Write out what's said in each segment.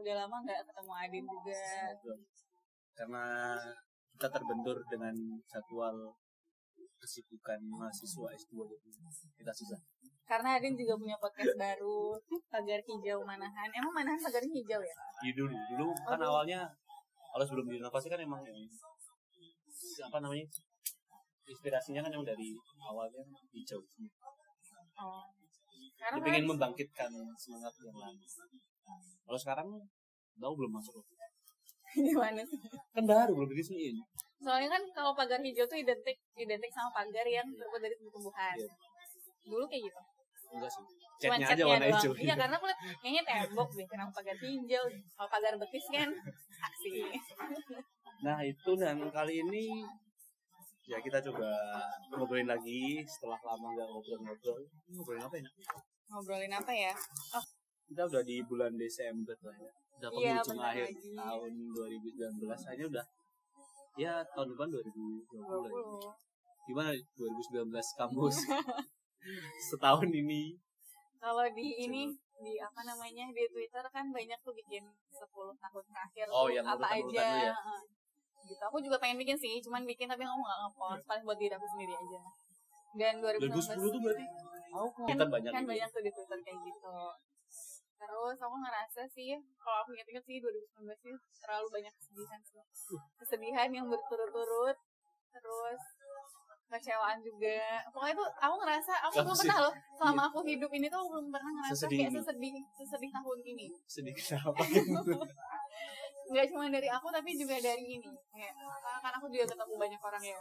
udah lama nggak ketemu Adin juga. Karena kita terbentur dengan jadwal kesibukan mahasiswa S2 gitu. Kita susah. Karena Adin juga punya podcast baru, Pagar Hijau Manahan. Emang Manahan pagar hijau ya? Iya dulu, dulu kan Oh, awalnya kalau sebelum direnovasi kan emang yang apa namanya inspirasinya kan yang dari awalnya hijau. Oh. Dia pengen kan- membangkitkan semangat yang lama. Kalau sekarang tahu belum masuk gimana sih? Kan baru belum diresmiin. Soalnya kan kalau pagar hijau tuh identik identik sama pagar yang terbuat dari tumbuh-tumbuhan. Iya. Dulu kayak gitu. Enggak sih. Cuman Catnya aja catnya warna hijau. Iya karena aku liat kayaknya tembok deh kenapa pagar hijau. Kalau pagar betis kan aksi. Nah itu dan kali ini ya kita coba ngobrolin lagi setelah lama nggak ngobrol-ngobrol. Ngobrolin apa ya? Ngobrolin apa ya? Oh, Kita udah di bulan Desember lah ya. Udah Iya, penghujung bentar akhir lagi. tahun 2019. Akhirnya udah ya tahun depan 2020. ya. 20. Gimana 2019 kampus setahun ini? Kalau di ini di apa namanya di Twitter kan banyak tuh bikin 10 tahun terakhir Oh, yang apa aja. ya? Gitu. Aku juga pengen bikin sih, cuman bikin tapi aku nggak ngepost, paling buat diri aku sendiri aja. Dan 2019 2010 tuh berarti aku kan banyak kan ini. banyak tuh di Twitter kayak gitu. Terus aku ngerasa sih, kalau aku inget-inget sih 2019 sih terlalu banyak kesedihan sih. Kesedihan yang berturut-turut, terus kecewaan juga. Pokoknya tuh aku ngerasa aku belum pernah loh selama aku hidup ini tuh aku belum pernah ngerasa Sesedih kayak sesedih sesedih tahun ini. sedih kenapa? Nggak cuma dari aku tapi juga dari ini. Kayak kan aku juga ketemu banyak orang ya.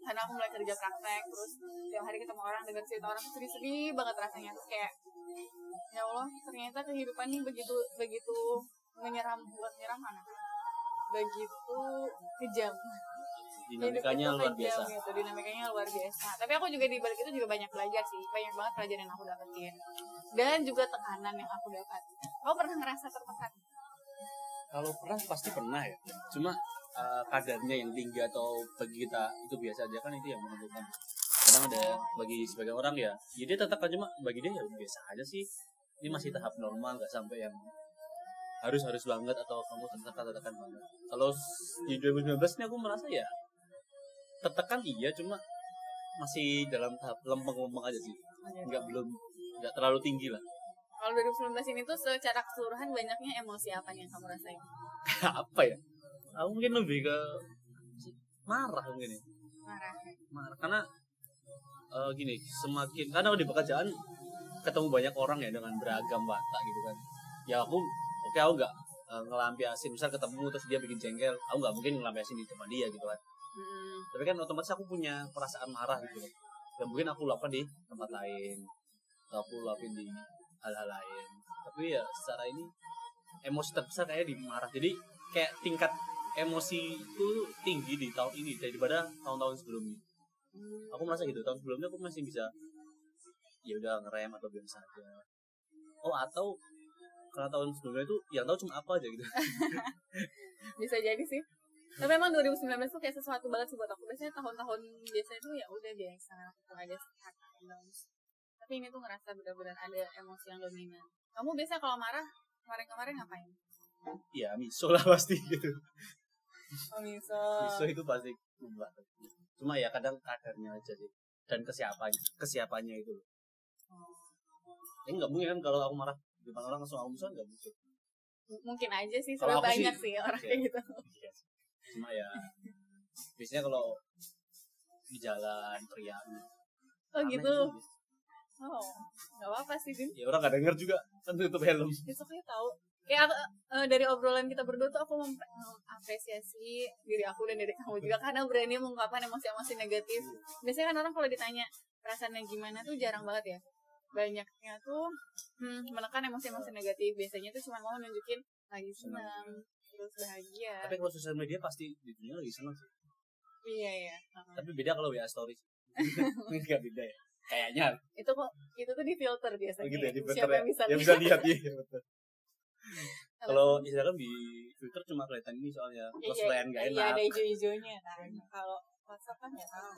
Karena aku mulai kerja praktek terus tiap hari ketemu orang dengar cerita orang tuh sedih-sedih banget rasanya. Tuh kayak ya Allah ternyata kehidupan ini begitu begitu menyeram buat menyeramkan begitu kejam. Dinamikanya luar kejam biasa. gitu, dinamikanya luar biasa. Tapi aku juga di balik itu juga banyak belajar sih banyak banget pelajaran yang aku dapetin. Dan juga tekanan yang aku dapat. Kamu pernah ngerasa tertekan Kalau pernah pasti pernah ya. Cuma uh, kadarnya yang tinggi atau bagi kita itu biasa aja kan itu yang menentukan. Kadang ada bagi sebagian orang ya, ya dia tertekan cuma bagi dia ya biasa aja sih. Ini masih tahap normal, nggak sampai yang harus harus banget atau kamu tertekan tertekan banget. Kalau di 2019 ini aku merasa ya tertekan iya, cuma masih dalam tahap lempeng-lempeng aja sih. Nggak belum nggak terlalu tinggi lah. Kalau 2019 ini tuh secara keseluruhan banyaknya emosi apa yang kamu rasain apa ya? Aku mungkin lebih ke marah mungkin ya. marah marah karena eh, gini semakin karena di pekerjaan ketemu banyak orang ya dengan beragam watak gitu kan ya aku oke aku nggak eh, ngelampiasin misal ketemu terus dia bikin jengkel aku nggak mungkin ngelampiasin di depan dia gitu kan Mm-mm. tapi kan otomatis aku punya perasaan marah gitu dan mungkin aku lakukan di tempat lain atau aku lakuin di hal-hal lain. Tapi ya secara ini emosi terbesar kayak di marah jadi kayak tingkat emosi itu tinggi di tahun ini daripada tahun-tahun sebelumnya. Aku merasa gitu tahun sebelumnya aku masih bisa ya udah ngerem atau biasa aja. Oh atau karena tahun sebelumnya itu yang tahu cuma apa aja gitu. Bisa jadi sih. Tapi emang 2019 tuh kayak sesuatu banget sih buat aku. Biasanya tahun-tahun biasanya tuh ya udah biasa aku aja sehat tapi ini tuh ngerasa benar-benar ada emosi yang dominan. Kamu biasa kalau marah kemarin-kemarin ngapain? Ya miso lah pasti gitu. Oh miso. Miso itu pasti membuat cuma ya kadang kadarnya aja sih. Dan kesiapannya kesiapannya itu loh. Ini nggak mungkin kan kalau aku marah di depan orang langsung aku miso nggak mungkin. Mungkin aja sih Kalau soalnya aku sih- banyak sih, orang Iya. kayak gitu. Iya cuma ya biasanya kalau di jalan teriak oh gitu. Oh nggak apa-apa sih Din ya orang nggak denger juga. Kan tutup helm. Besoknya tahu. Aku, eh, dari obrolan kita berdua tuh aku mengapresiasi diri aku dan diri kamu juga. Karena berani mengungkapkan emosi-emosi negatif. Biasanya kan orang kalau ditanya perasaannya gimana tuh jarang banget ya. Banyaknya tuh hmm, menekan emosi-emosi negatif. Biasanya tuh cuma mau nunjukin lagi senang terus bahagia. Tapi kalau sosial media pasti di dunia lagi seneng sih. Iya ya Heeh. tapi beda kalau WA stories nggak beda ya kayaknya. Itu kok itu tuh di filter biasanya. Oh gitu ya, di siapa filter yang ya. bisa yang bisa lihat ya betul. Kalau- Kalau Instagram di Twitter cuma kelihatan ini soalnya Iya, plus iya, lain gak iya, enak. ada hijau-hijaunya kan. Kalau WhatsApp kan nggak tahu.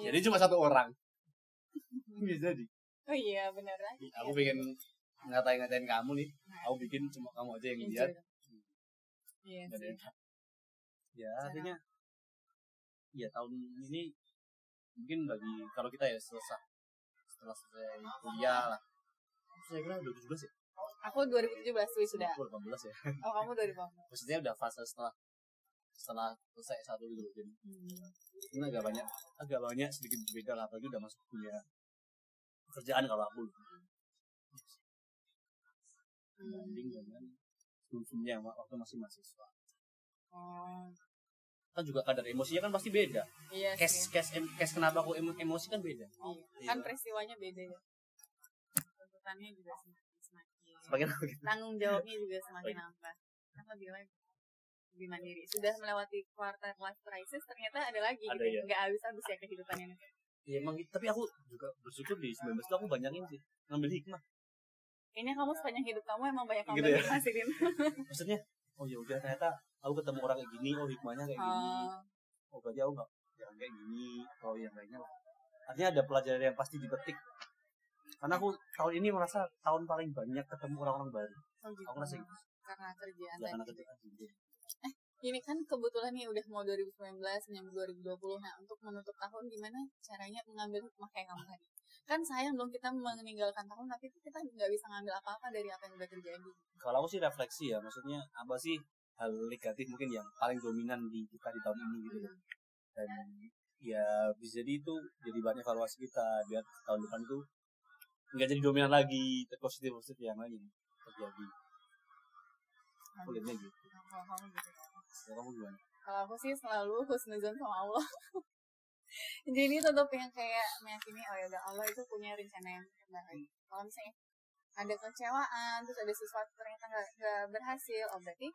Iya. Jadi cuma satu orang. Bisa jadi. oh iya benar aku pengen ngatain-ngatain kamu nih. Aku bikin cuma kamu aja yang lihat. Iya yang ya artinya ya tahun ini mungkin bagi kalau kita ya selesai setelah selesai kuliah lah. Saya kira 2017 ya? Aku 2017 wisuda Aku 18 ya? Oh kamu 2018 maksudnya udah fase setelah setelah selesai satu gitu jadi hmm. ini agak banyak agak banyak sedikit berbeda lah apalagi udah masuk kuliah pekerjaan kalau aku. Dibanding dengan sebelumnya waktu masih mahasiswa. Oh kan juga kadar emosinya kan pasti beda. Iya sih. Case em- case kenapa aku emo- emosi kan beda. Iya. kan peristiwanya beda ya. Tuntutannya juga semakin semakin gitu tanggung jawabnya juga semakin nambah. Kan lebih lagi? Lebih mandiri. Sudah melewati quarter life crisis ternyata ada lagi Ada, gitu. ya. nggak habis-habis ya kehidupannya ya emang gitu. tapi aku juga bersyukur di 19 itu aku banyakin sih. Ngambil hikmah. Kayaknya kamu sepanjang hidup kamu emang banyak Gitu ngambil ya? maksudnya oh ya udah ternyata aku ketemu orang kayak gini oh hikmahnya kayak gini. Oh, oh berarti aku nggak jangan kayak gini oh yang lainnya lah. Artinya ada pelajaran yang pasti dipetik. Karena aku tahun ini merasa tahun paling banyak ketemu orang-orang baru. Oh gitu. aku rasa gitu. Karena kerjaan ya karena ketika gitu ini kan kebetulan nih udah mau 2019 menyambut 2020 nah untuk menutup tahun gimana caranya mengambil hikmah kayak kamu tadi? Kan sayang dong kita meninggalkan tahun tapi kita nggak bisa ngambil apa-apa dari apa yang udah terjadi. Kalau aku sih refleksi ya maksudnya apa sih hal negatif mungkin yang paling dominan di kita di tahun ini gitu. Kan. dan ya bisa jadi itu jadi bahan evaluasi kita biar tahun depan itu nggak jadi dominan lagi positif positif yang lain terjadi. Aku lihatnya gitu. Kalau kamu gitu ya. kamu gimana? Kalau aku sih selalu husnuzon sama Allah. Jadi tetap yang kayak meyakini oh ya udah Allah itu punya rencana yang terbaik kalau misalnya ada kecewaan terus ada sesuatu ternyata nggak berhasil oh berarti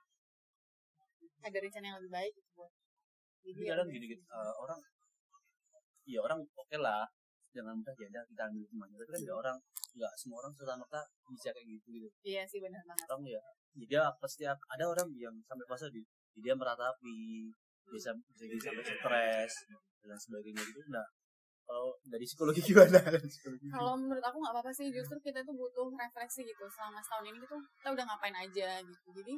ada rencana yang lebih baik gitu buat jadi ya kadang gini gitu eh, orang ya orang oke lah jangan mudah ya kita ambil semuanya tapi kan nggak orang nggak semua orang serta merta bisa kayak gitu gitu. Iya sih benar banget. Orang ya ya dia pasti ak- ada orang yang sampai fase di di dia meratapi bisa bisa jadi sampai stres dan sebagainya gitu. Nah kalau dari psikologi gimana? Psikologi kalau menurut aku nggak apa-apa sih justru kita tuh butuh refleksi gitu. Selama setahun ini gitu kita udah ngapain aja gitu. Jadi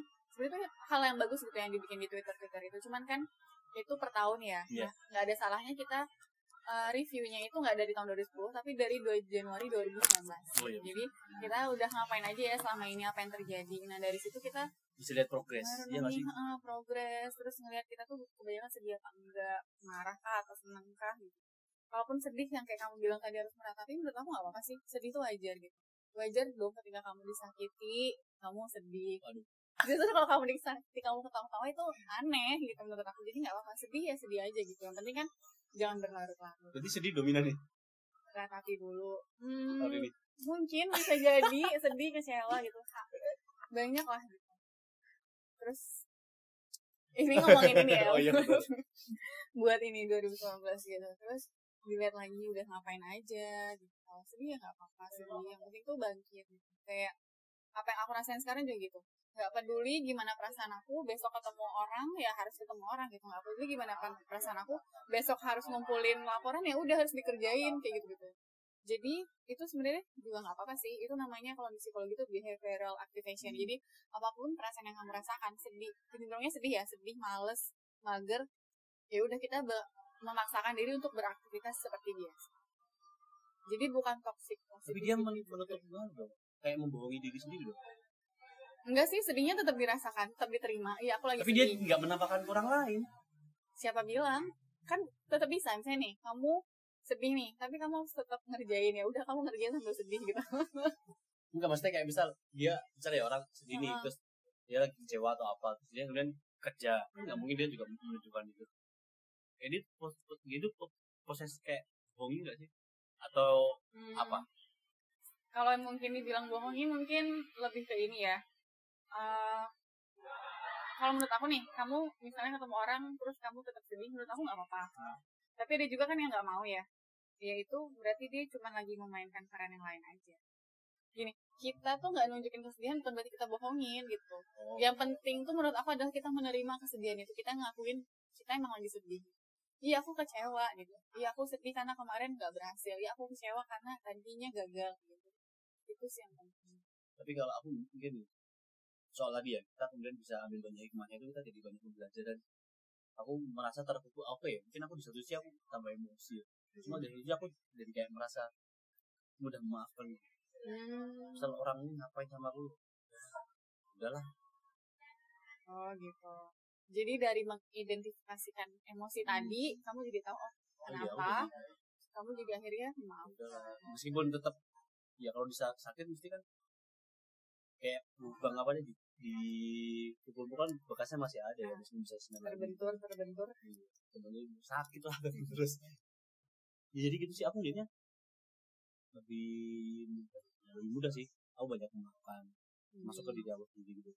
tuh hal yang bagus gitu yang dibikin di twitter twitter itu. Cuman kan itu per tahun ya. Iya. Nah, nggak ada salahnya kita uh, reviewnya itu nggak dari tahun 2010 tapi dari 2 Januari 2019 Oh, iya. jadi kita udah ngapain aja ya selama ini apa yang terjadi. Nah dari situ kita bisa lihat progres. Ya nggak sih? uh, progres. Terus ngelihat kita tuh kebanyakan sedih apa enggak? Marah kah atau seneng kah gitu. Kalaupun sedih yang kayak kamu bilang tadi harus meratapi menurut aku nggak apa-apa sih. Sedih itu wajar gitu. Wajar dong ketika kamu disakiti kamu sedih. Aduh. Justru kalau kamu disakiti kamu ketawa-tawa itu aneh gitu menurut aku. Jadi nggak apa-apa sedih ya sedih aja gitu. Yang penting kan jangan berlarut-larut. Jadi sedih dominan nih ratapi dulu. Hmm, mungkin bisa jadi sedih kecewa gitu. Banyak lah gitu. Terus ini ngomongin ini ya. Oh, iya, buat ini 2019 gitu. Terus dilihat lagi udah ngapain aja gitu. Kalau sedih ya nggak apa-apa sedih yang penting tuh bangkit gitu. Kayak apa yang aku rasain sekarang juga gitu. Nggak peduli gimana perasaan aku besok ketemu orang ya harus ketemu orang gitu. Nggak peduli gimana pan- perasaan aku besok harus ngumpulin laporan ya udah harus dikerjain kayak gitu gitu jadi itu sebenarnya juga nggak apa-apa sih. Itu namanya kalau di psikologi itu behavioral activation. Jadi apa pun perasaan yang kamu rasakan sedih cenderungnya sedih ya sedih males mager ya udah kita memaksakan diri untuk beraktivitas seperti biasa. Jadi bukan toxic tapi dia men- menutup banget dong kayak membohongi diri sendiri loh. Enggak sih sedihnya tetap dirasakan tetap diterima. Iya aku lagi tapi dia sedih. nggak menampakkan ke orang lain. Siapa bilang? Kan tetap bisa misalnya nih kamu sedih nih tapi kamu harus tetap ngerjain ya. Udah kamu ngerjain sambil sedih gitu. Enggak maksudnya kayak misal dia misalnya ya orang sedih nih terus dia lagi kecewa atau apa terus dia kemudian kerja. Nggak mungkin dia juga menunjukkan itu. Edit pos- pos- gitu proses kayak bohongin nggak sih? Atau Hmm, apa kalau mungkin dibilang bohongi mungkin lebih ke ini ya. Eh, kalau menurut aku nih kamu misalnya ketemu orang terus kamu tetap sedih menurut aku nggak apa-apa. Tapi ada juga kan yang nggak mau ya. Ya itu berarti dia cuma lagi memainkan peran yang lain aja. Gini kita tuh nggak nunjukin kesedihan bukan berarti kita bohongin gitu. Oh, yang penting tuh menurut aku adalah kita menerima kesedihan itu. Kita ngakuin kita emang lagi sedih. Iya aku kecewa gitu. Iya aku sedih karena kemarin nggak berhasil. Iya aku kecewa karena tadinya gagal gitu itu sih yang penting. Tapi kalau aku mungkin soal tadi ya kita kemudian bisa ambil banyak hikmahnya itu kita jadi banyak belajar dan aku merasa terpukul oke ya mungkin aku di satu sisi aku tambah emosi ya. cuma dari sisi aku jadi kayak merasa mudah memaafkan. Hmm. misal orang ini ngapain sama aku? Udahlah. Oh gitu. Jadi dari mengidentifikasikan emosi tadi kamu jadi tahu oh oh, kenapa? udah, kamu jadi akhirnya maaf meskipun tetap ya kalau bisa sakit mesti kan kayak lubang apa nih di, di pukul kan bekasnya masih ada ya meskipun bisa senang terbentur terbentur. Temennya sakit lah terus. Ya, jadi gitu sih aku jadinya lebih mudah lebih mudah sih. Aku banyak memaafkan masuk ke diri aku sendiri gitu.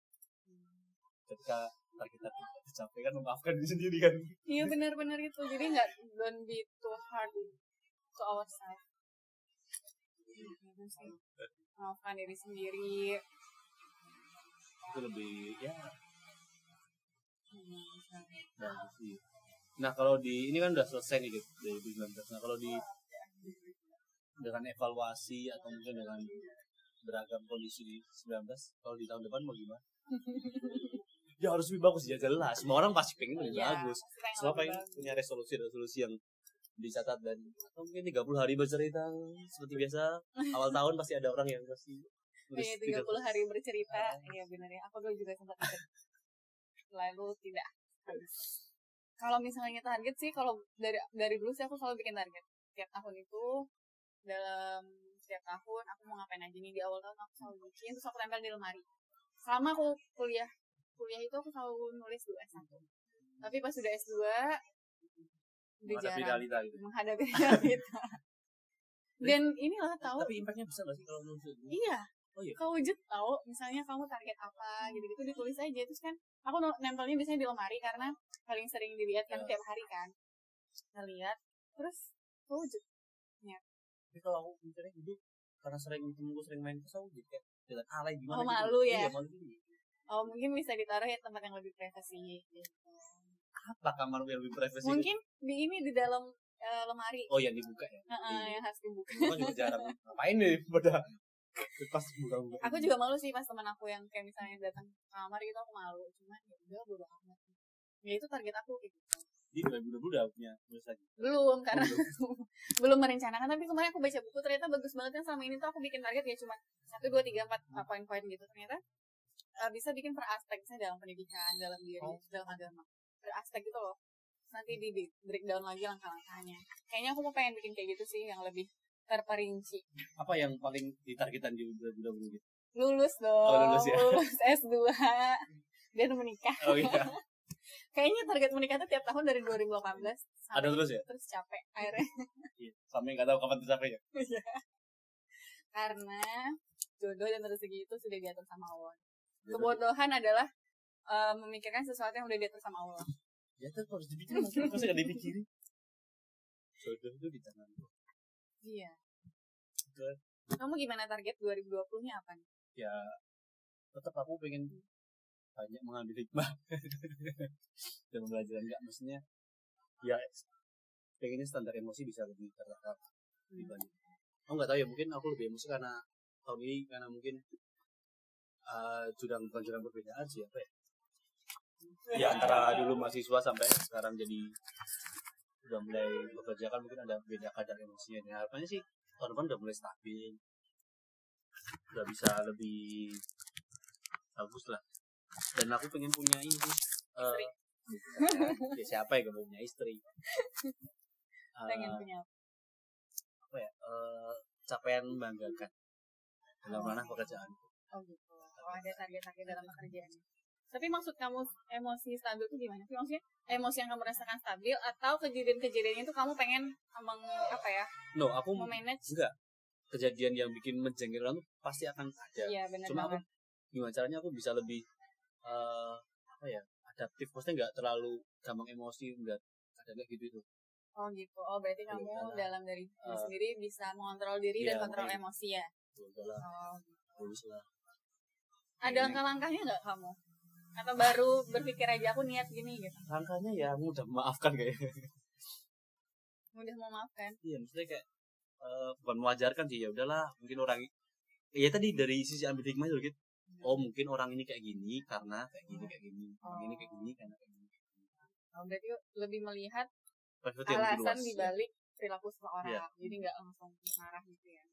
Ketika target target tercapai kan memaafkan diri sendiri kan. Iya benar-benar itu. Jadi nggak don't be too hard to ourselves gitu sih. Maafkan diri sendiri. Itu lebih ya. Hmm, bagus sih. Nah kalau di ini kan udah selesai nih gitu dari 2019 nah kalau di dengan evaluasi atau mungkin dengan beragam kondisi di 19 kalau di tahun depan mau gimana? Ya harus lebih bagus ya jelas. Semua orang pasti pengen lebih Iya, bagus. semua pengen bagus. punya resolusi resolusi yang dicatat dan atau mungkin 30 hari bercerita seperti biasa awal tahun pasti ada orang yang pasti tulis Iya, 30 hari bercerita. Ah. Iya benar ya. Aku dulu juga sempat ikut. Lalu tidak. Kalau misalnya target sih, kalau dari dari dulu sih aku selalu bikin target. Tiap tahun itu dalam setiap tahun aku mau ngapain aja nih di awal tahun aku selalu bikin terus aku tempel di lemari. Selama aku kuliah kuliah itu aku selalu nulis dulu S1. Tapi pas sudah S2 udah menghadapi realita gitu menghadapi realita. Dan inilah tahu tapi impactnya besar gak sih kalau menurut? Iya. Oh iya? Kewujud tahu, misalnya kamu target apa gitu-gitu ditulis aja terus kan aku nempelnya biasanya di lemari karena paling sering dilihat kan Ya. tiap hari kan. Ngeliat terus kewujud. tapi kalau aku mikirnya hidup karena sering temenku sering main terus aku jadi kayak jalan alay gimana Oh, gitu. malu ya? iya malu gitu Oh, mungkin bisa ditaruh ya tempat yang lebih privasi gitu. Apa kamar yang lebih privasi Mungkin di ini di dalam eh, lemari. oh yang dibuka ya Heeh, Iya. yang harus dibuka. Aku kan juga jarang ngapain nih pada pas buka-buka Aku juga malu sih pas teman aku yang kayak misalnya datang kamar gitu aku malu. Cuman ya udah bodo amat. Ya itu target aku gitu. di 2020 udah punya tulis lagi belum karena belum. belum merencanakan tapi kemarin aku baca buku ternyata bagus banget kan selama ini tuh aku bikin target ya cuma satu dua tiga empat uh, poin-poin gitu ternyata uh, bisa bikin per aspek misalnya dalam pendidikan dalam diri Oh. dalam agama per aspek gitu loh. Nanti di di breakdown lagi langkah-langkahnya. Kayaknya aku mau pengen bikin kayak gitu sih yang lebih terperinci. Apa yang paling ditargetan di 2020 gitu lulus dong. Oh, lulus ya. S2 dan menikah. Oh iya. Kayaknya target menikah tuh tiap tahun dari 2018 sampai ada terus ya? terus capek akhirnya. Iya. sampai nggak tahu kapan tercapai ya Iya. Karena jodoh dan rezeki itu sudah diatur sama Allah. Kebodohan adalah eh, memikirkan sesuatu yang udah diatur sama Allah. ya tuh harus dipikirin mungkin masa nggak dipikirin jodoh itu di tangan lu. Iya. Betul. Kamu gimana target 2020-nya apa nih? ya tetap aku pengen banyak mengambil hikmah dan belajar enggak maksudnya ya pengennya standar emosi bisa lebih tertata lebih banyak aku nggak tahu ya mungkin aku lebih emosi karena tahun ini karena mungkin eh, jurang bukan jurang perbedaan sih apa ya ya antara dulu mahasiswa sampai sekarang jadi udah mulai bekerja kan mungkin ada beda kadar emosinya dan harapannya sih tahun depan udah mulai stabil. Udah bisa lebih bagus lah. Dan aku pengen punya ini eh, bukan, ya siapa yang gak punya istri? Eh, Pengen punya apa? ya eh, capaian membanggakan. Dalam ranah pekerjaan. Oh gitu. Oh ada target-target dalam pekerjaan. Tapi maksud kamu emosi stabil itu gimana sih? Maksudnya emosi yang kamu rasakan stabil atau kejadian-kejadian itu kamu pengen meng, apa ya? no aku Memanage? enggak kejadian yang bikin menjengkelkan tuh pasti akan ada Iya benar cuma aku gimana caranya aku bisa lebih eh apa ya adaptif maksudnya nggak terlalu gampang emosi nggak ada kayak gitu itu Oh gitu. Oh berarti kamu karena, dalam dari diri eh, sendiri bisa mengontrol diri iya, dan kontrol emosi ya. Udahlah Oh. lulus lah Ada langkah-langkahnya nggak kamu? Atau baru berpikir aja aku niat gini gitu? langkahnya ya mudah memaafkan kayaknya mudah memaafkan. Iya maksudnya kayak eh, bukan mewajarkan sih ya udahlah mungkin orang ya tadi dari sisi ambil hikmah itu gitu oh mungkin orang ini kayak gini karena kayak gini kayak gini orang ini kayak gini karena kayak gini Oh, berarti lebih melihat Perspektif alasan luas, ya. dibalik perilaku seseorang. Iya. jadi nggak langsung marah gitu ya.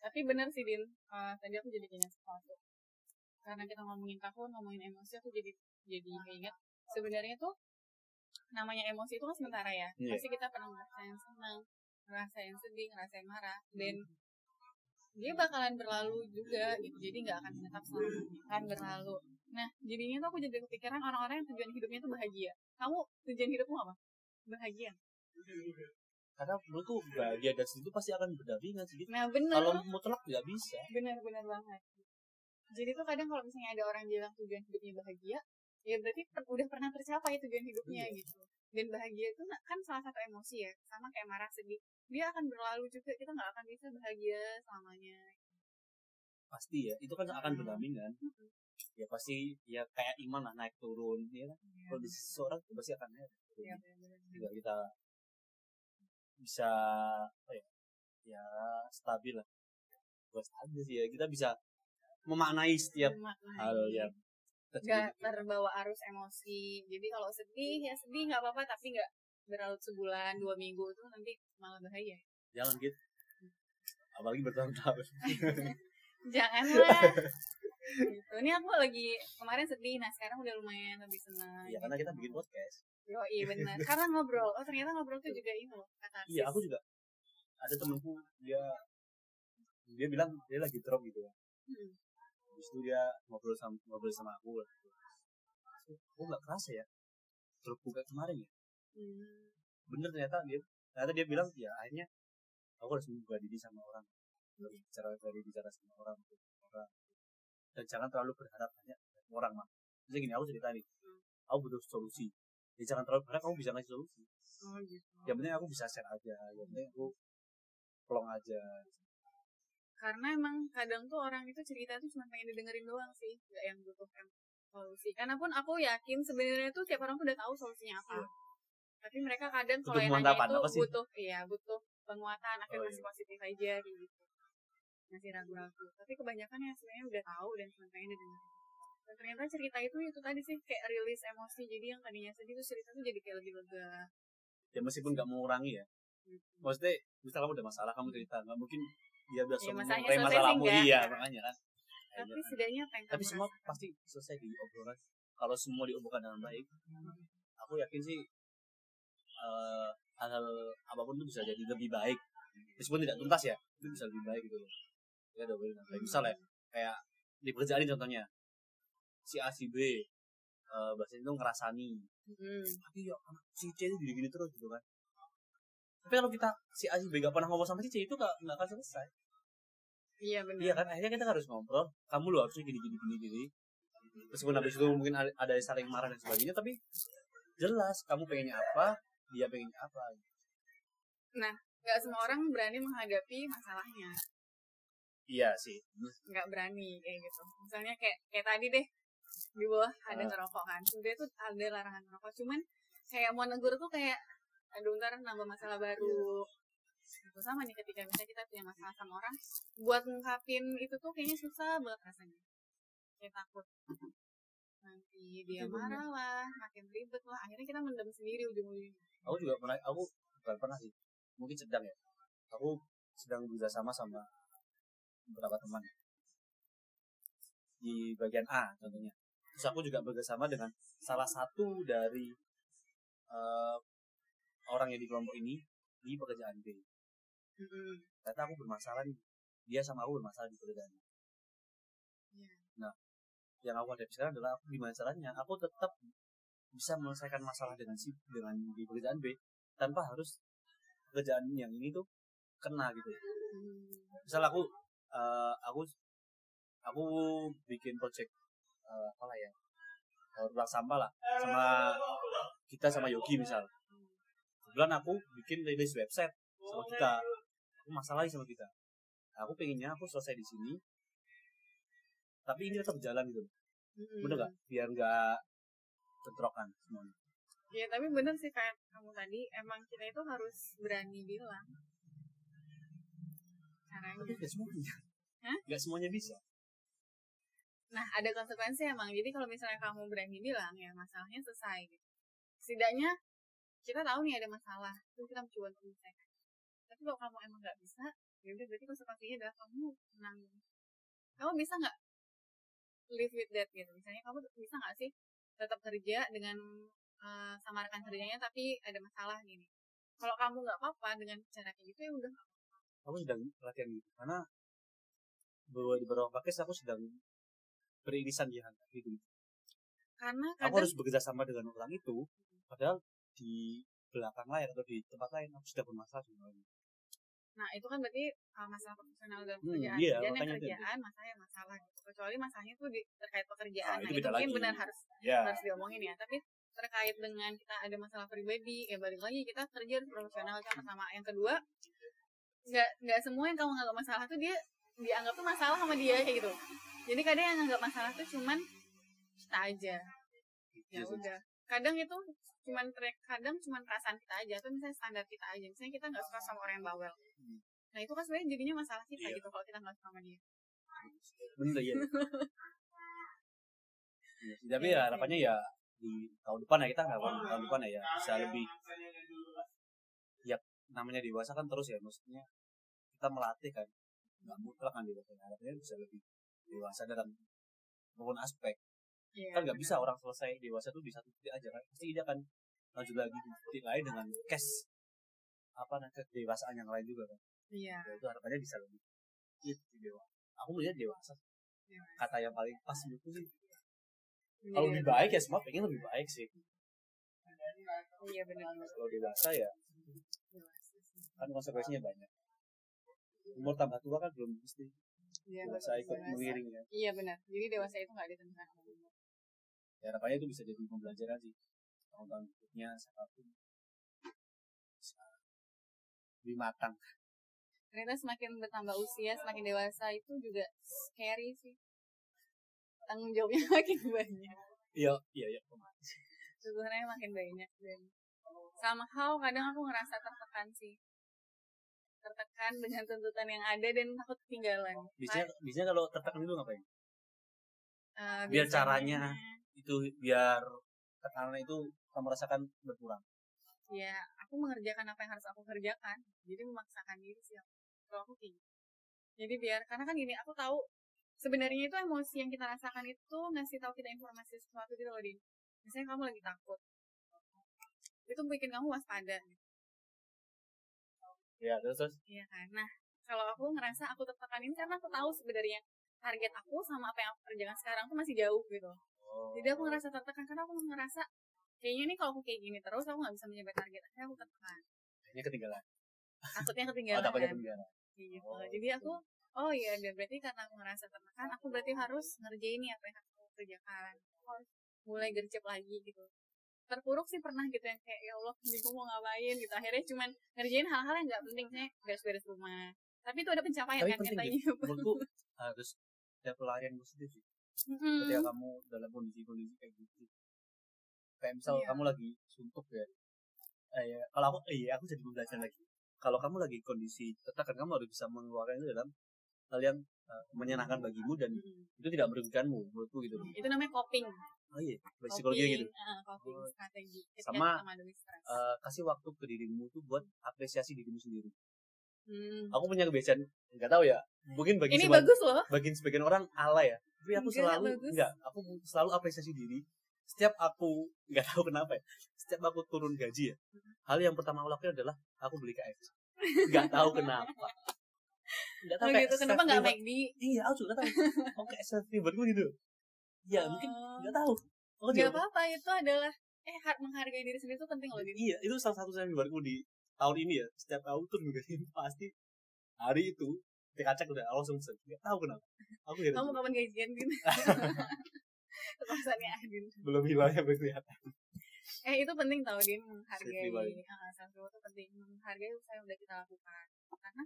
Tapi benar sih din. Eh, tadi aku jadi ingat sesuatu karena kita ngomongin tahun ngomongin emosi aku jadi jadi ingat sebenarnya tuh namanya emosi itu kan sementara ya Iya. pasti kita pernah ngerasain senang ngerasain sedih ngerasain marah dan dia bakalan berlalu juga gitu jadi nggak akan tetap selamanya akan berlalu. Nah jadinya tuh aku jadi kepikiran orang-orang yang tujuan hidupnya tuh bahagia. Kamu tujuan hidupmu apa? Bahagia. Karena menurutku bahagia dan sedih itu pasti akan berdampingan sih gitu. nah bener. Kalau mutlak nggak bisa. Benar-benar banget jadi tuh kadang kalau misalnya ada orang bilang tujuan hidupnya bahagia ya berarti per- udah pernah tercapai tujuan hidupnya Iya. gitu dan bahagia itu kan salah satu emosi ya sama kayak marah sedih dia akan berlalu juga kita nggak akan bisa bahagia selamanya pasti ya itu kan akan Hmm. berdampingan Mm-mm. ya pasti ya kayak iman lah naik turun ya kan Iya, kalau di seseorang itu pasti akan naik turun. benar-benar. juga kita bisa apa ya ya stabil lah bukan stabil sih ya kita bisa memaknai setiap Memaknai. hal yang nggak terbawa arus emosi. Jadi kalau sedih ya sedih nggak apa-apa tapi nggak berlarut sebulan dua minggu itu nanti malah bahaya. Jangan gitu apalagi bertahun-tahun. Janganlah. Gitu. ini aku lagi kemarin sedih nah sekarang udah lumayan lebih senang. Ya karena kita bikin podcast. Yo, iya benar. Karena ngobrol. Oh ternyata ngobrol tuh juga ini loh iya aku juga. Ada temenku dia dia bilang dia lagi drop gitu ya. Hmm. Habis itu dia ngobrol sama ngobrol sama aku aku nggak kerasa ya? Drop buka kemarin ya? Hmm. bener ternyata dia ternyata dia bilang ya akhirnya aku harus membuka diri sama orang. Harus bicara dari bicara sama orang orang. Dan jangan terlalu berharap banyak orang mah jadi gini aku cerita nih. Hmm. aku butuh solusi. Ya jangan terlalu berharap kamu bisa ngasih solusi. Oh gitu. yang penting aku bisa share aja. Yang penting aku pelong aja Karena emang kadang tuh orang itu cerita tuh cuma pengen didengerin doang sih, nggak yang butuh kan solusi. Karena pun aku yakin sebenarnya tuh tiap orang tuh udah tahu solusinya apa. Tapi mereka kadang kalau yang nanya itu butuh, iya butuh penguatan, akhirnya Oh, masih iya. positif aja gitu. Masih ragu-ragu. Tapi kebanyakan ya sebenarnya udah tahu dan cuma pengen didengerin. Dan ternyata cerita itu itu tadi sih kayak rilis emosi. Jadi yang tadinya sedih tuh cerita tuh jadi kayak lebih lega. ya meskipun nggak mengurangi ya Gitu. maksudnya misal kamu ada masalah kamu cerita nggak mungkin dia Ya, masalahnya mengurangi selesai sih masalahmu iya Ya. makanya kan. Tapi Kayaknya. setidaknya apa yang tapi semua rasakan? pasti selesai diobrolkan kalau semua diobrolkan dengan baik aku yakin sih eh, hal-hal apa pun itu bisa jadi lebih baik. Meskipun tidak tuntas ya itu bisa lebih baik gitu loh. Ya udah boleh baik misalnya kayak di pekerjaan ini contohnya. Si A si B eh, bahasa itu ngerasani. Hmm. tapi ya anak si C itu gini-gini terus gitu kan. Tapi kalau kita si A si B gak pernah ngomong sama si C itu gak, gak akan selesai Iya benar. Iya kan akhirnya kita harus ngobrol. Kamu lo harusnya gini gini gini gini. Meskipun habis itu mungkin ada, yang saling marah dan sebagainya, tapi jelas kamu pengennya apa, dia pengennya apa. Gak semua orang berani menghadapi masalahnya. Iya sih. Nggak berani kayak gitu. Misalnya kayak kayak tadi deh di bawah ada ngerokok kan. Sebenarnya tuh ada larangan ngerokok. Cuman kayak mau negur tuh kayak aduh ntar nambah masalah baru. Gitu sama nih ketika misalnya kita punya masalah sama orang, buat ngungkapin itu tuh kayaknya susah banget rasanya. Kayak takut. Nanti dia marah lah, makin ribet lah. Akhirnya kita mendem sendiri ujung-ujungnya. Aku juga pernah, aku bukan pernah sih. Mungkin sedang ya. Aku sedang bekerja sama sama beberapa teman di bagian A contohnya. Terus aku juga bekerja sama dengan salah satu dari eh, orang yang di kelompok ini di pekerjaan B. Mm-mm. ternyata aku bermasalah nih dia sama aku bermasalah di pekerjaan Iya. nah yang aku hadapi sekarang adalah aku gimana caranya aku tetap bisa menyelesaikan masalah dengan si dengan di pekerjaan B tanpa harus pekerjaan yang ini tuh kena gitu Hmm. misal aku eh, aku aku bikin project eh, apa lah ya daur ulang sampah lah sama kita sama Yogi misal kebetulan aku bikin rilis website sama kita masalah sama kita. Nah, aku pengennya aku selesai di sini tapi ini tetap jalan gitu. Mm-mm. bener nggak? Biar nggak bentrokan semuanya. Iya tapi bener sih kayak kamu tadi. Emang kita itu harus berani bilang caranya. Tapi nggak semuanya. Hah? nggak semuanya bisa. Nah ada konsekuensi emang. Jadi kalau misalnya kamu berani bilang ya masalahnya selesai gitu. Setidaknya kita tahu nih ada masalah. Terus kita mencoba untuk menyelesaikan tapi kalau kamu emang nggak bisa ya udah berarti konsekuensinya adalah kamu menanggung kamu bisa nggak live with that gitu misalnya kamu bisa nggak sih tetap kerja dengan eh, sama rekan kerjanya tapi ada masalah gini kalau kamu nggak apa-apa dengan cara kayak gitu ya udah nggak apa-apa. aku sedang latihan gitu karena di beberapa podcast aku sedang beririsan di gitu karena aku kadang harus bekerja sama dengan orang itu padahal di belakang layar atau di tempat lain aku sudah bermasalah dengan orang itu. Nah, itu kan berarti uh, masalah profesional dalam Hmm, pekerjaan. iya, Dan yang makanya itu. kerjaan, masalah yang masalah gitu. Kecuali masalahnya itu di, terkait pekerjaan. Ah, nah, itu itu beda mungkin lagi. benar harus ya harus diomongin ya. Tapi terkait dengan kita ada masalah pribadi, ya balik lagi kita kerja profesional itu yang pertama. Yang kedua, nggak nggak semua yang kamu nganggap masalah tuh dia dianggap tuh masalah sama dia kayak gitu. Jadi kadang yang nganggap masalah tuh cuman kita aja. Ya Gitu. udah. Kadang itu cuman kadang cuman perasaan kita aja atau misalnya standar kita aja. Misalnya kita nggak suka sama orang yang bawel. Hmm. Nah itu kan sebenarnya jadinya masalah kita Iya. gitu kalau kita nggak suka sama dia. bener ya Iya sih, tapi Iya, ya iya. harapannya ya di tahun depan ya kita harapan tahun depan ya bisa lebih ya namanya dewasa kan terus ya maksudnya kita melatih kan nggak mutlak kan dewasa harapannya bisa lebih dewasa dalam maupun aspek Iya. kan nggak bisa orang selesai dewasa tuh di satu titik aja kan pasti dia akan lanjut lagi di titik lain dengan cash apa namanya kedewasaan yang lain juga kan Iya. ya, itu harapannya bisa lebih itu dewa aku melihat dewasa Dewasa. kata yang paling pas menurutku sih Menjadi kalau lebih baik ya semua pengen lebih baik sih Iya benar. kalau dewasa ya Dewasa kan konsekuensinya banyak umur tambah tua kan belum mesti Iya, dewasa ikut dewasa. mengiring ya Iya benar. Jadi dewasa itu nggak ditentukan umur. Ya harapannya itu bisa jadi pembelajaran sih tahun-tahun berikutnya siapa pun bisa lebih matang Ternyata semakin bertambah usia, semakin dewasa itu juga scary sih. Tanggung jawabnya makin banyak. iya iya iya Sebenarnya makin banyak dan somehow kadang aku ngerasa tertekan sih. Tertekan dengan tuntutan yang ada dan takut ketinggalan. biasanya biasanya kalau tertekan itu ngapain Eh, biar caranya itu biar tekanan itu kamu rasakan berkurang. Ya aku mengerjakan apa yang harus aku kerjakan jadi memaksakan diri sih kalau aku kayak gitu. jadi biar karena kan gini aku tahu sebenarnya itu emosi yang kita rasakan itu ngasih tahu kita informasi sesuatu gitu loh din. Misalnya kamu lagi takut. Itu bikin kamu waspada. Gitu. ya terus terus? Iya kan? Nah kalau aku ngerasa aku tertekan ini karena aku tahu sebenarnya target aku sama apa yang aku kerjakan sekarang tuh masih jauh gitu oh, jadi aku ngerasa tertekan karena aku ngerasa kayaknya nih kalau aku kayak gini terus aku nggak bisa mencapai target akhirnya aku tertekan ini ketinggalan takutnya oh ketinggalan takutnya kan. ketinggalan gitu. Oh, Jadi aku oh iya dan berarti karena aku ngerasa tertekan, aku berarti harus ngerjain nih apa yang harus aku kerjakan. Aku harus mulai gercep lagi gitu. Terpuruk sih pernah gitu yang kayak ya Allah bingung mau ngapain gitu. Akhirnya cuman ngerjain hal-hal yang nggak penting kayak beres-beres rumah. Tapi itu ada pencapaian tapi kan penting nyatanya. gitu menurutku harus ada pelarian positif sih Mm-mm. ketika kamu dalam kondisi-kondisi kayak gitu kayak misal Iya. kamu lagi suntuk ya eh, ya, kalau aku eh, iya, aku jadi pembelajaran lagi kalau kamu lagi kondisi tertekan kamu harus bisa mengeluarkan itu dalam hal yang eh, menyenangkan bagimu dan Mm-mm. itu tidak merugikanmu menurutku gitu Itu namanya coping. oh iya psikologi gitu ah, coping Oh. strategi. Sama, menghadapi stres. Eh, kasih waktu ke dirimu tuh buat apresiasi dirimu sendiri Hmm. aku punya kebiasaan nggak tahu ya mungkin bagi Ini seba- bagus loh. bagi sebagian orang ala ya tapi aku Enggak, selalu bagus. enggak aku selalu apresiasi diri setiap aku nggak tahu kenapa ya setiap aku turun gaji ya hal yang pertama aku lakukan adalah aku beli KFC nggak tahu kenapa nggak tahu Oh kayak gitu. Kenapa nggak self-reward. McD? iya aku juga nggak tahu aku kayak self rewardku gitu ya mungkin Oh. nggak tahu aku Gak juga apa-apa itu adalah eh har- menghargai diri sendiri itu penting loh iya itu salah satu self rewardku di tahun ini ya setiap tahun turun gaji pasti hari itu ketika cek udah langsung pesen nggak tahu kenapa aku gitu Kamu kapan gajian Din? Kekuasaannya Adin. belum hilang ya kelihatan Eh itu penting tau Din menghargai. Ah, self reward itu penting menghargai usaha yang udah kita lakukan. Karena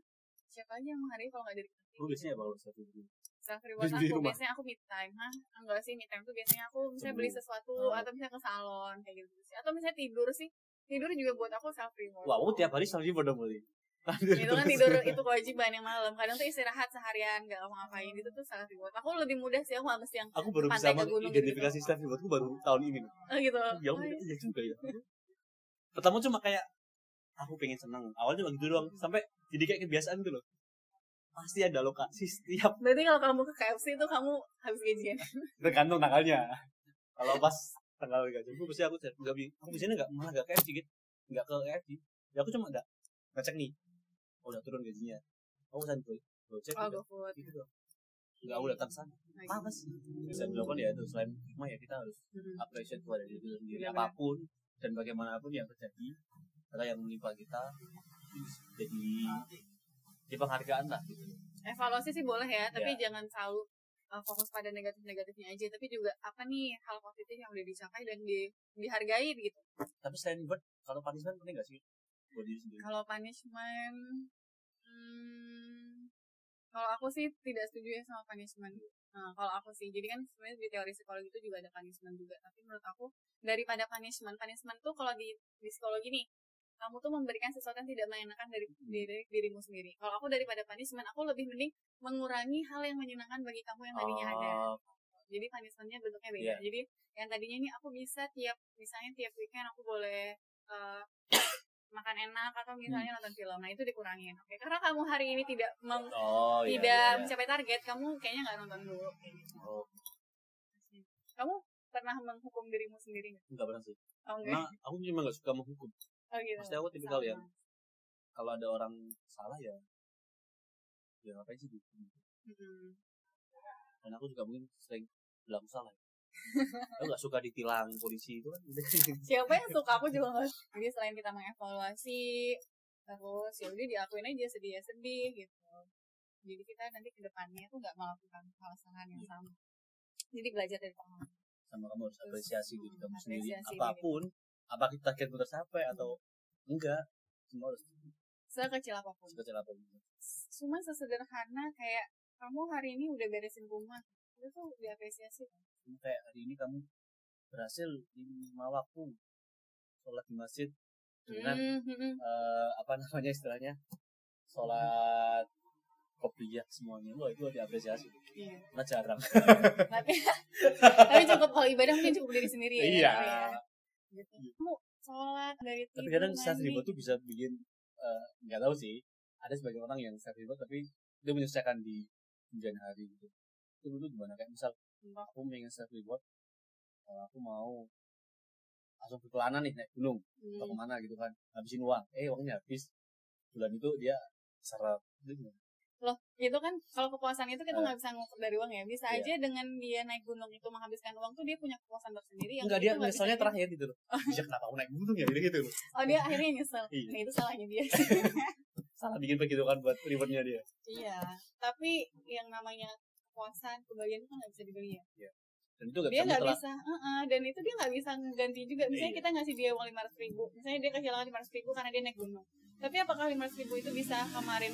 siapa aja yang menghargai kalau nggak diri kita sendiri. biasanya bawa satu dulu. self reward aku biasanya aku me time hah enggak sih me time tuh biasanya aku misalnya beli sesuatu Oh. atau misalnya ke salon kayak gitu sih atau misalnya tidur sih tidur juga buat aku self reward Wah, aku tiap hari selalu reward dong berarti. Itu kan tidur itu kewajiban yang malam kadang tuh istirahat seharian gak ngapa-ngapain itu tuh self reward aku lebih mudah sih aku gak mesti yang Aku baru bisa mengidentifikasi gitu. self rewardku baru tahun ini. oh gitu Ya, Oh, iya. iya juga ya. Pertama cuma kayak aku pengen seneng. Awalnya cuma gitu doang. Sampai jadi kayak kebiasaan gitu loh. Pasti ada lokasi setiap berarti kalau kamu ke KFC itu kamu habis gajian tergantung tanggalnya. Kalau pas tanggal gaji, aku pasti aku nggak aku biasanya nggak malah nggak KFC gitu, nggak ke KFC. Ya aku cuma nggak ngecek nih, oh, udah turun gajinya. Gue, gue cek oh udah, gitu doang. Nggak sana. Nah, Apa sih? Bisa dilakukan ya itu selain cuma ya kita harus Mhm. appreciate kepada diri sendiri Iya, benar. apa pun dan bagaimanapun yang terjadi karena yang menimpa kita jadi di penghargaan lah gitu. evaluasi sih boleh ya tapi Ya. jangan selalu uh, fokus pada negatif-negatifnya aja tapi juga apa nih hal positif yang udah dicapai dan di, dihargai gitu Tapi selain reward, kalau punishment penting gak sih buat diri sendiri? kalau punishment hmm, kalau aku sih tidak setuju ya sama punishment. Nah, kalau aku sih jadi kan sebenarnya di teori psikologi itu juga ada punishment juga. Tapi menurut aku daripada punishment punishment tuh kalau di, di psikologi nih kamu tuh memberikan sesuatu yang tidak menyenangkan dari diri dirimu sendiri. Kalau aku daripada punishment aku lebih mending mengurangi hal yang menyenangkan bagi kamu yang tadinya ada. Oh, jadi punishmentnya bentuknya beda. Iya. jadi yang tadinya ini aku bisa tiap misalnya tiap weekend aku boleh eh, makan enak atau misalnya nonton film. Nah itu dikurangin oke? Karena kamu hari ini tidak meng- oh iya, tidak iya. mencapai target kamu kayaknya nggak nonton dulu Oh, kamu pernah menghukum dirimu sendiri nggak? Enggak pernah sih. oh aku cuma gak suka menghukum. oh gitu. Maksudnya aku tipikal yang kalau ada orang salah ya ya ngapain sih dihukum Mm-mm. dan aku juga mungkin sering bilang salah aku gak suka ditilang polisi itu kan? Siapa yang suka? Aku juga nggak jadi selain kita mengevaluasi terus ya udah diakuin aja sedih ya sedih gitu. Jadi kita nanti ke depannya tuh nggak melakukan kesalahan yang Iya. sama. Jadi belajar dari pengalaman. Sama kamu harus apresiasi diri kamu sendiri. diri. apa pun apa kita targetmu tercapai atau enggak semua harus sekecil apa pun. sekecil apa pun. Cuma sesederhana kayak kamu hari ini udah beresin rumah. Itu tuh diapresiasi kan Cuma kayak hari ini kamu berhasil lima waktu sholat di masjid dengan Hmm, hmm, hmm. eh, apa namanya istilahnya sholat kopiah semuanya loh itu diapresiasi Iya. karena jarang tapi tapi cukup kalau ibadah mungkin cukup diri sendiri ya Iya. ya. gitu. kamu sholat dari tapi tidur, kadang self mandi. reward tuh bisa bikin eh, nggak tahu sih ada sebagian orang yang self reward tapi dia menyelesaikan di kemudian hari gitu itu dulu gimana kayak misal aku pengen self reward eh, aku mau langsung berkelana nih naik gunung. Hmm. atau ke mana gitu kan habisin uang. Eh uangnya habis. Bulan itu dia gimana? loh itu kan kalau kepuasan itu kita Eh. nggak bisa ngukur dari uang ya. Bisa Iya. aja dengan dia naik gunung itu menghabiskan uang tuh dia punya kepuasan tersendiri yang enggak dia misalnya terakhir gitu loh. Bisa kenapa aku naik gunung ya? Gitu gitu loh oh dia akhirnya nyesel. Iya. nah itu salahnya dia. Salah bikin begitu kan buat rewardnya dia. Iya. Tapi yang namanya kepuasan kebahagiaan itu kan nggak bisa dibeli ya? Dan itu gak dia bisa nggak bisa Heeh, dan itu dia nggak bisa ganti juga. Misalnya Iya. kita ngasih dia uang lima ratus ribu misalnya dia kehilangan lima ratus ribu karena dia naik gunung. Tapi apakah lima ratus ribu itu bisa kemarin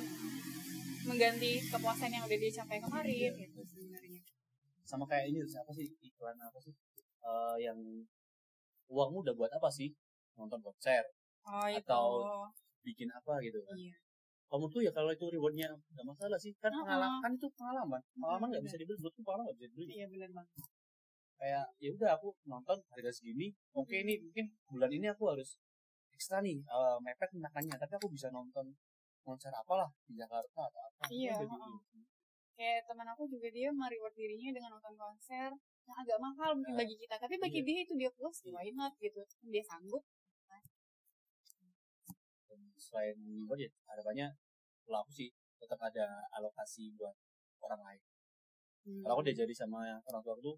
mengganti kepuasan yang udah dia capai kemarin? Gitu sebenarnya. Sama kayak ini apa sih? Iklan apa sih? Eh, yang uangmu udah buat apa sih? Nonton konser oh itu. Atau- bikin apa gitu kan? Iya kamu tuh ya kalau itu rewardnya nggak masalah sih. Kan Uh-uh. pengalaman kan itu pengalaman. Pengalaman nggak bisa dibeli buatku pengalaman nggak bisa dibeli. Iya benar banget. Kayak ya udah aku nonton harga segini oke Hmm. ini mungkin bulan ini aku harus ekstra nih eh, mepet makannya tapi aku bisa nonton konser apalah di Jakarta atau apa. Iya, di- kayak teman aku juga dia mereward dirinya dengan nonton konser. Yang agak mahal mungkin Nah, bagi kita tapi bagi iya. dia itu dia puas why not gitu. Dia sanggup selain reward ya harapannya kalau aku sih tetap ada alokasi buat orang lain. Hmm. kalau aku diajari sama orang tua tuh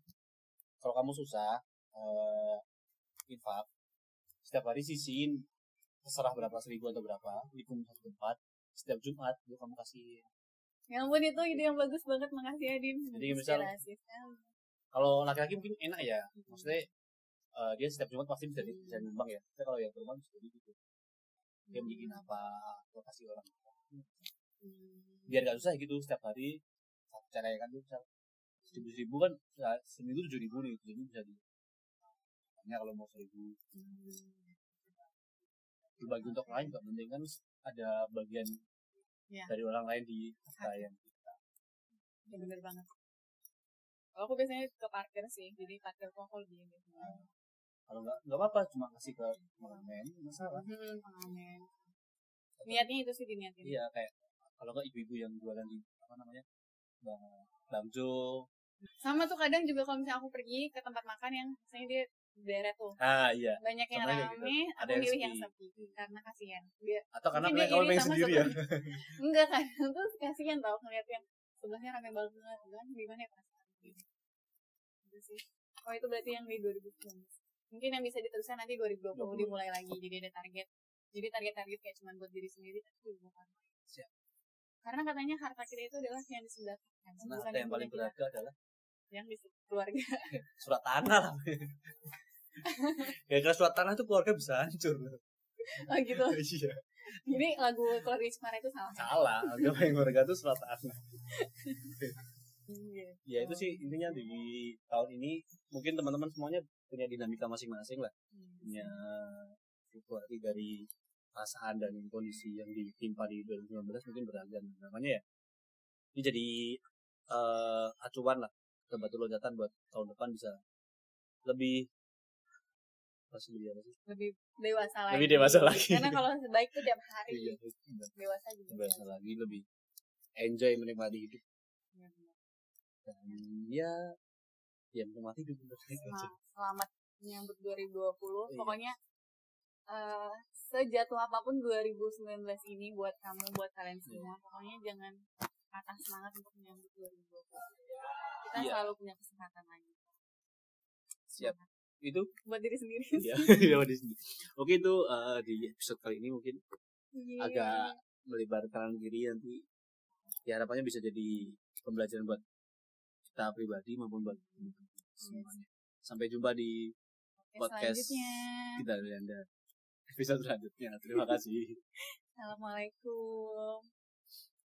kalau kamu susah eh infak setiap hari sisihin terserah berapa seribu atau berapa dikum satu tempat setiap Jumat itu kamu kasih Ya ampun itu ide yang bagus banget makasih Adin. Jadi misal- kalau laki-laki mungkin enak ya maksudnya eh, dia setiap Jumat pasti bisa di- bisa nyumbang ya tapi kalau yang perempuan bisa jadi gitu dia bikin apa atau kasih orang. Hmm. biar gak susah gitu setiap hari satu cara kan tuh seribu seribu kan ya, seminggu tujuh ribu nih jadi bisa di hanya kalau mau seribu. Berbagi untuk lain juga penting kan ada bagian Iya. dari orang lain di klien ya bener banget. Kalau aku biasanya ke parkir sih jadi parkir kok aku lebih ini kalau nggak nggak apa-apa cuma kasih ke pengamen masalah. Hmm, pengamen. Niatnya itu sih diniatin. Iya kayak kalau nggak ibu-ibu yang jualan di apa namanya bang bangjo. Sama tuh kadang juga kalau misalnya aku pergi ke tempat makan yang misalnya dia deret tuh ah iya. banyak yang Contohnya kayak rame gitu. Aku yang milih yang sepi. karena kasihan. Dia atau karena dia iri pengen sendiri ya enggak kan. Tuh kasihan tau ngeliat yang sebelahnya rame banget kan. Gimana ya perasaan gitu sih. Oh itu berarti yang di 2019 mungkin yang bisa diteruskan nanti 2020 20. dimulai lagi. Jadi ada target jadi target-target kayak cuma buat diri sendiri tapi juga bukan Siap. karena katanya harta kita itu adalah yang di sebelah kanan nah bukan yang paling punya kita. berharga adalah? Yang di keluarga. Surat tanah lah. Gara surat tanah tuh keluarga bisa hancur. Oh gitu. Iya. Jadi lagu keluarga Ismara itu salah. Salah. Agama yang berharga tuh surat tanah. Iya. ya itu sih intinya di tahun ini mungkin teman-teman semuanya punya dinamika masing-masing lah. Hmm. punya situasi dari perasaan dan kondisi yang ditimpa di 2019 mungkin beragam. Namanya ya ini jadi eh, acuan lah batu loncatan buat tahun depan bisa lebih pasti lebih apa sih? Lebih dewasa lagi. Lebih dewasa lagi. karena kalau baik tuh tiap hari Iya, dewasa juga dewasa lagi lebih enjoy menikmati hidup. Iya, dan ya ya menikmati hidup bener. Sel- selamat menyambut 2020 Iya. pokoknya eh, sejatuh apa pun 2019 ini buat kamu buat kalian Iya. semua pokoknya jangan patah semangat untuk menyambut 2020 kita Iya. selalu punya kesempatan lagi siap itu buat diri sendiri ya ya di sini oke itu eh, di episode kali ini mungkin Iya. agak melebar kanan kiri nanti ya harapannya bisa jadi pembelajaran buat kita pribadi maupun buat teman-teman semuanya. Sampai jumpa di podcast selanjutnya kita dari Anda episode selanjutnya. Terima kasih. Assalamualaikum